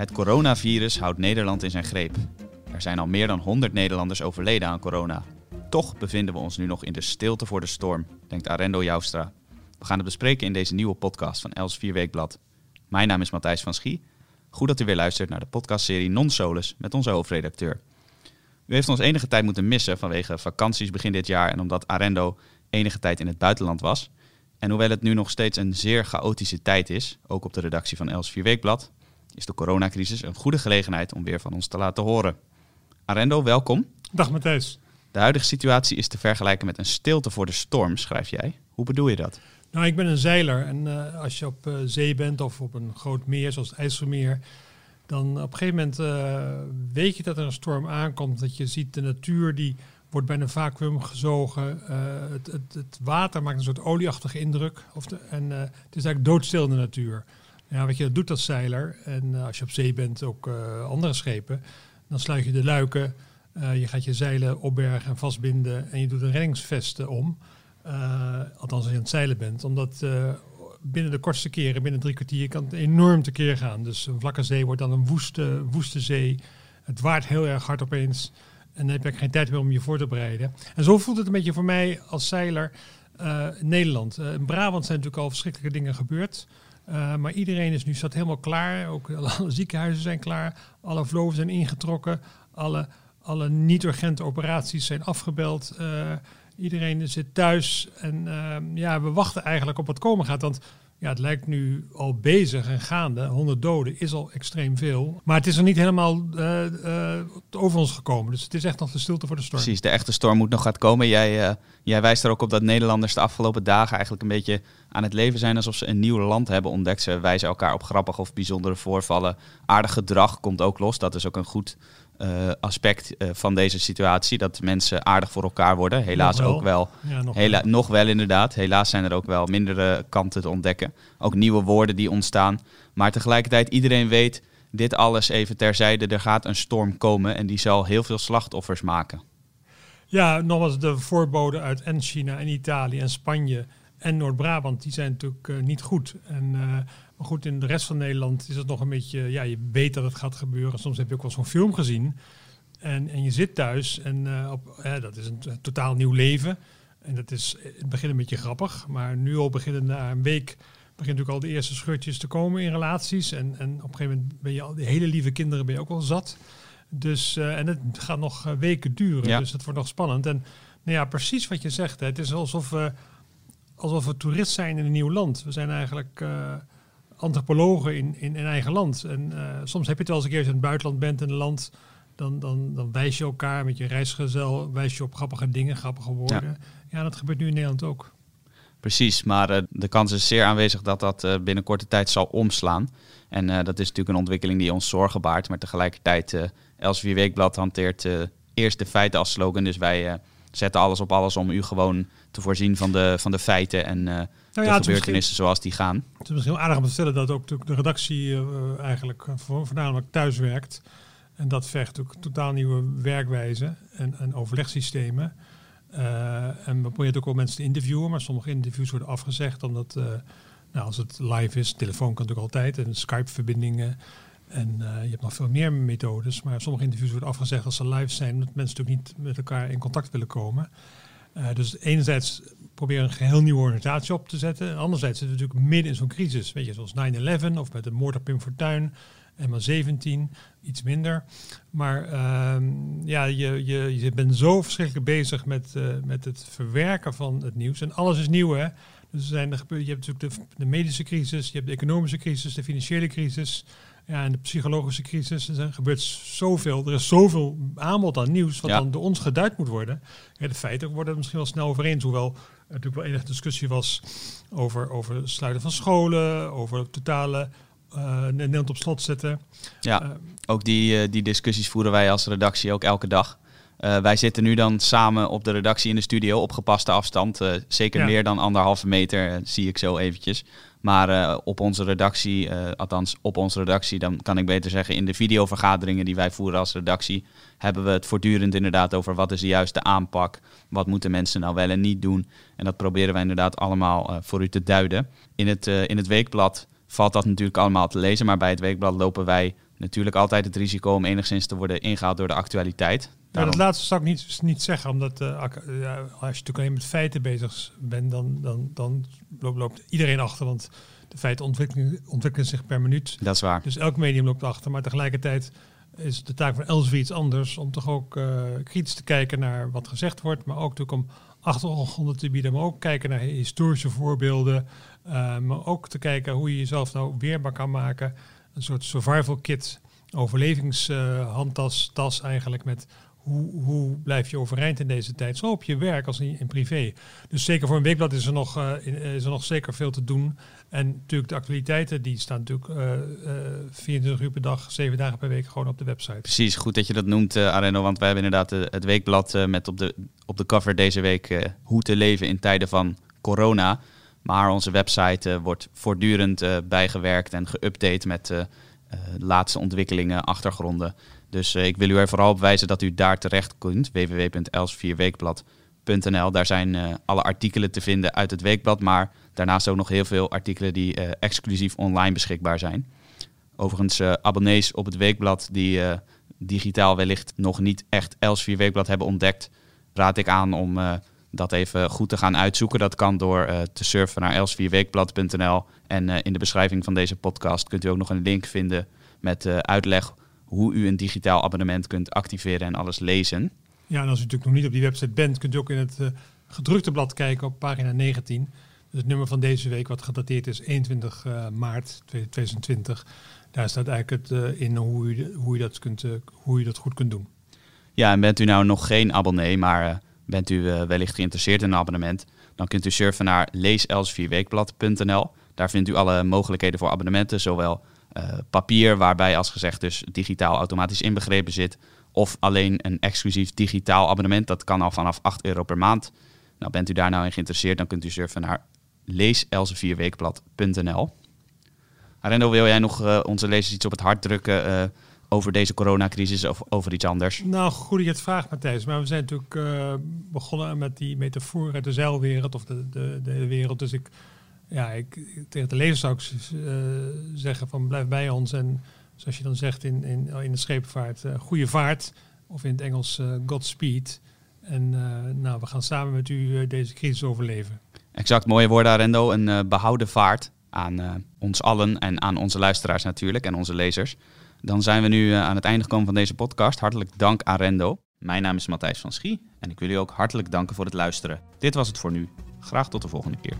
Het coronavirus houdt Nederland in zijn greep. Er zijn al meer dan 100 Nederlanders overleden aan corona. Toch bevinden we ons nu nog in de stilte voor de storm, denkt Arendo Joustra. We gaan het bespreken in deze nieuwe podcast van Els 4 Weekblad. Mijn naam is Matthijs van Schie. Goed dat u weer luistert naar de podcastserie Non Solus met onze hoofdredacteur. U heeft ons enige tijd moeten missen vanwege vakanties begin dit jaar en omdat Arendo enige tijd in het buitenland was. En hoewel het nu nog steeds een zeer chaotische tijd is, ook op de redactie van Els 4 Weekblad, is de coronacrisis een goede gelegenheid om weer van ons te laten horen. Arendo, welkom. Dag Matthijs. De huidige situatie is te vergelijken met een stilte voor de storm, schrijf jij. Hoe bedoel je dat? Nou, ik ben een zeiler en uh, als je op uh, zee bent of op een groot meer zoals het IJsselmeer, dan op een gegeven moment uh, weet je dat er een storm aankomt. Dat je ziet de natuur die wordt bij een vacuüm gezogen. Het, het, het, water maakt een soort olieachtige indruk. Of de, en het is eigenlijk doodstil in de natuur. Ja, wat je dat doet als zeiler, en als je op zee bent, ook andere schepen, dan sluit je de luiken, je gaat je zeilen opbergen en vastbinden en je doet een reddingsvest om. Althans als je aan het zeilen bent. Omdat binnen de kortste keren, binnen drie kwartier, kan het enorm tekeer gaan. Dus een vlakke zee wordt dan een woeste, woeste zee. Het waait heel erg hard opeens. En dan heb je geen tijd meer om je voor te bereiden. En zo voelt het een beetje voor mij als zeiler in Nederland. in Brabant zijn natuurlijk al verschrikkelijke dingen gebeurd. Maar iedereen is nu staat helemaal klaar. Ook alle ziekenhuizen zijn klaar. Alle vloven zijn ingetrokken. Alle, alle niet-urgente operaties zijn afgebeld. Iedereen zit thuis en uh, ja, we wachten eigenlijk op wat komen gaat. Want ja, het lijkt nu al bezig en gaande. 100 doden is al extreem veel. Maar het is er niet helemaal uh, uh, over ons gekomen. Dus het is echt nog de stilte voor de storm. Precies, de echte storm moet nog gaan komen. Jij, uh, jij wijst er ook op dat Nederlanders de afgelopen dagen eigenlijk een beetje aan het leven zijn alsof ze een nieuw land hebben ontdekt. Ze wijzen elkaar op grappige of bijzondere voorvallen. Aardig gedrag komt ook los. Dat is ook een goed uh, aspect uh, van deze situatie. Dat mensen aardig voor elkaar worden. Helaas nog wel. ook wel. Ja, nog, Hela wel. nog wel inderdaad. Helaas zijn er ook wel mindere kanten te ontdekken. Ook nieuwe woorden die ontstaan. Maar tegelijkertijd iedereen weet, dit alles even terzijde. Er gaat een storm komen en die zal heel veel slachtoffers maken. Ja, nogmaals de voorboden uit en China en Italië en Spanje en Noord-Brabant, die zijn natuurlijk uh, niet goed. En, maar goed, in de rest van Nederland is het nog een beetje, ja, je weet dat het gaat gebeuren. Soms heb je ook wel zo'n film gezien en, en je zit thuis en uh, op, dat is een, totaal nieuw leven. En dat is in het begin een beetje grappig, maar nu al beginnen na een week begint natuurlijk al de eerste scheurtjes te komen in relaties. En, en op een gegeven moment ben je al, de hele lieve kinderen ben je ook wel zat. Dus, en het gaat nog weken duren, Ja. dus het wordt nog spannend. En nou ja, precies wat je zegt, hè, het is alsof we alsof we toerist zijn in een nieuw land. We zijn eigenlijk antropologen in, in, in, eigen land. En uh, soms heb je het wel eens een keer als je in het buitenland bent in een land. Dan, dan, dan wijs je elkaar met je reisgezel, wijs je op grappige dingen, grappige woorden. Ja, dat gebeurt nu in Nederland ook. Precies, maar uh, de kans is zeer aanwezig dat dat uh, binnen korte tijd zal omslaan. En dat is natuurlijk een ontwikkeling die ons zorgen baart. Maar tegelijkertijd, Elsevier Weekblad hanteert eerst de feiten als slogan. Dus wij zetten alles op alles om u gewoon te voorzien van de, van de feiten en uh, nou ja, de gebeurtenissen zoals die gaan. Het is misschien aardig om te stellen dat ook de, de redactie uh, eigenlijk voornamelijk thuis werkt. En dat vergt ook totaal nieuwe werkwijze en, en overlegsystemen. Uh, en we proberen ook wel mensen te interviewen, maar sommige interviews worden afgezegd omdat, nou, als het live is, telefoon kan natuurlijk altijd en Skype-verbindingen. En uh, je hebt nog veel meer methodes, maar sommige interviews worden afgezegd als ze live zijn, omdat mensen natuurlijk niet met elkaar in contact willen komen. Uh, dus enerzijds proberen een geheel nieuwe organisatie op te zetten. En anderzijds zitten we natuurlijk midden in zo'n crisis. Weet je, zoals 9-11 of met de moord op Pim Fortuyn. En maar 17, iets minder. Maar uh, ja, je, je, je bent zo verschrikkelijk bezig met, uh, met het verwerken van het nieuws. En alles is nieuw, hè. Dus er zijn, je hebt natuurlijk de medische crisis, je hebt de economische crisis, de financiële crisis. Ja, en de psychologische crisis. Er gebeurt zoveel. Er is zoveel aanbod aan nieuws wat Ja. dan door ons geduid moet worden. Ja, de feiten worden er misschien wel snel over eens. Hoewel er natuurlijk wel enige discussie was over, over het sluiten van scholen, over het totale Nederland op slot zetten. Ja, Eh, ook die, eh, die discussies voeren wij als redactie ook elke dag. Eh, wij zitten nu dan samen op de redactie in de studio op gepaste afstand. eh, zeker Ja. meer dan anderhalve meter, eh, zie ik zo eventjes. Maar op onze redactie, althans op onze redactie, dan kan ik beter zeggen, in de videovergaderingen die wij voeren als redactie, hebben we het voortdurend inderdaad over wat is de juiste aanpak, wat moeten mensen nou wel en niet doen. En dat proberen wij inderdaad allemaal voor u te duiden. In het, in het weekblad valt dat natuurlijk allemaal te lezen, maar bij het weekblad lopen wij Natuurlijk altijd het risico om enigszins te worden ingehaald door de actualiteit. Ja, Daarom- dat laatste zou ik niet, niet zeggen, omdat eh, als je natuurlijk alleen met feiten bezig bent, dan, dan, dan loopt, iedereen achter. Want de feiten ontwikkelen, ontwikkelen zich per minuut. Dat is waar. Dus elk medium loopt achter. Maar tegelijkertijd is de taak van Elsevier iets anders. Om toch ook eh, kritisch te kijken naar wat gezegd wordt. Maar ook natuurlijk om achtergronden te bieden. Maar ook kijken naar historische voorbeelden. eh, maar ook te kijken hoe je jezelf nou weerbaar kan maken. Een soort survival kit. Overlevingshandtas, tas eigenlijk met hoe, hoe blijf je overeind in deze tijd. Zo op je werk als in, in privé. Dus zeker voor een weekblad is er, nog, eh, in- is er nog zeker veel te doen. En natuurlijk de actualiteiten, die staan natuurlijk eh, eh, 24 uur per dag, 7 dagen per week gewoon op de website. Precies, goed dat je dat noemt, eh Areno. Want wij hebben inderdaad eh, het weekblad eh, met op de, op de cover deze week eh, hoe te leven in tijden van corona. Maar onze website eh, wordt voortdurend eh, bijgewerkt en geüpdate met eh, eh, laatste ontwikkelingen, achtergronden. Dus ik wil u er vooral op wijzen dat u daar terecht kunt. www.els4weekblad.nl Daar zijn alle artikelen te vinden uit het weekblad. Maar daarnaast ook nog heel veel artikelen die exclusief online beschikbaar zijn. Overigens, abonnees op het weekblad die digitaal wellicht nog niet echt Els4 Weekblad hebben ontdekt, raad ik aan om dat even goed te gaan uitzoeken. Dat kan door eh, te surfen naar els4weekblad.nl. En eh, in de beschrijving van deze podcast kunt u ook nog een link vinden met eh, uitleg hoe u een digitaal abonnement kunt activeren en alles lezen. Ja, en als u natuurlijk nog niet op die website bent, kunt u ook in het gedrukte blad kijken op pagina 19. Dus het nummer van deze week, wat gedateerd is 21 eh, maart 2020. Daar staat eigenlijk het in hoe u, hoe, u dat kunt, hoe u dat goed kunt doen. Ja, en bent u nou nog geen abonnee, maar bent u eh, wellicht geïnteresseerd in een abonnement, dan kunt u surfen naar leesels4weekblad.nl. Daar vindt u alle mogelijkheden voor abonnementen, zowel eh, papier, waarbij als gezegd dus digitaal automatisch inbegrepen zit, of alleen een exclusief digitaal abonnement. Dat kan al vanaf 8 euro per maand. Nou, bent u daar nou in geïnteresseerd, dan kunt u surfen naar leeselse4weekblad.nl. Arendo, wil jij nog eh, onze lezers iets op het hart drukken over deze coronacrisis of over iets anders? Nou, goed dat je het vraagt, Matthijs. Maar we zijn natuurlijk eh, begonnen met die metafoor uit de zeilwereld of de, de, de wereld. Dus ik, ja, ik, tegen de lezers zou ik eh, zeggen van blijf bij ons. En zoals je dan zegt in, in, in de scheepvaart, eh, goede vaart. Of in het Engels Godspeed. En nou, we gaan samen met u deze crisis overleven. Exact, mooie woorden Arendo. Een eh, behouden vaart aan ons allen en aan onze luisteraars natuurlijk en onze lezers. Dan zijn we nu eh, aan het einde gekomen van deze podcast. Hartelijk dank aan Rendo. Mijn naam is Matthijs van Schie en ik wil u ook hartelijk danken voor het luisteren. Dit was het voor nu. Graag tot de volgende keer.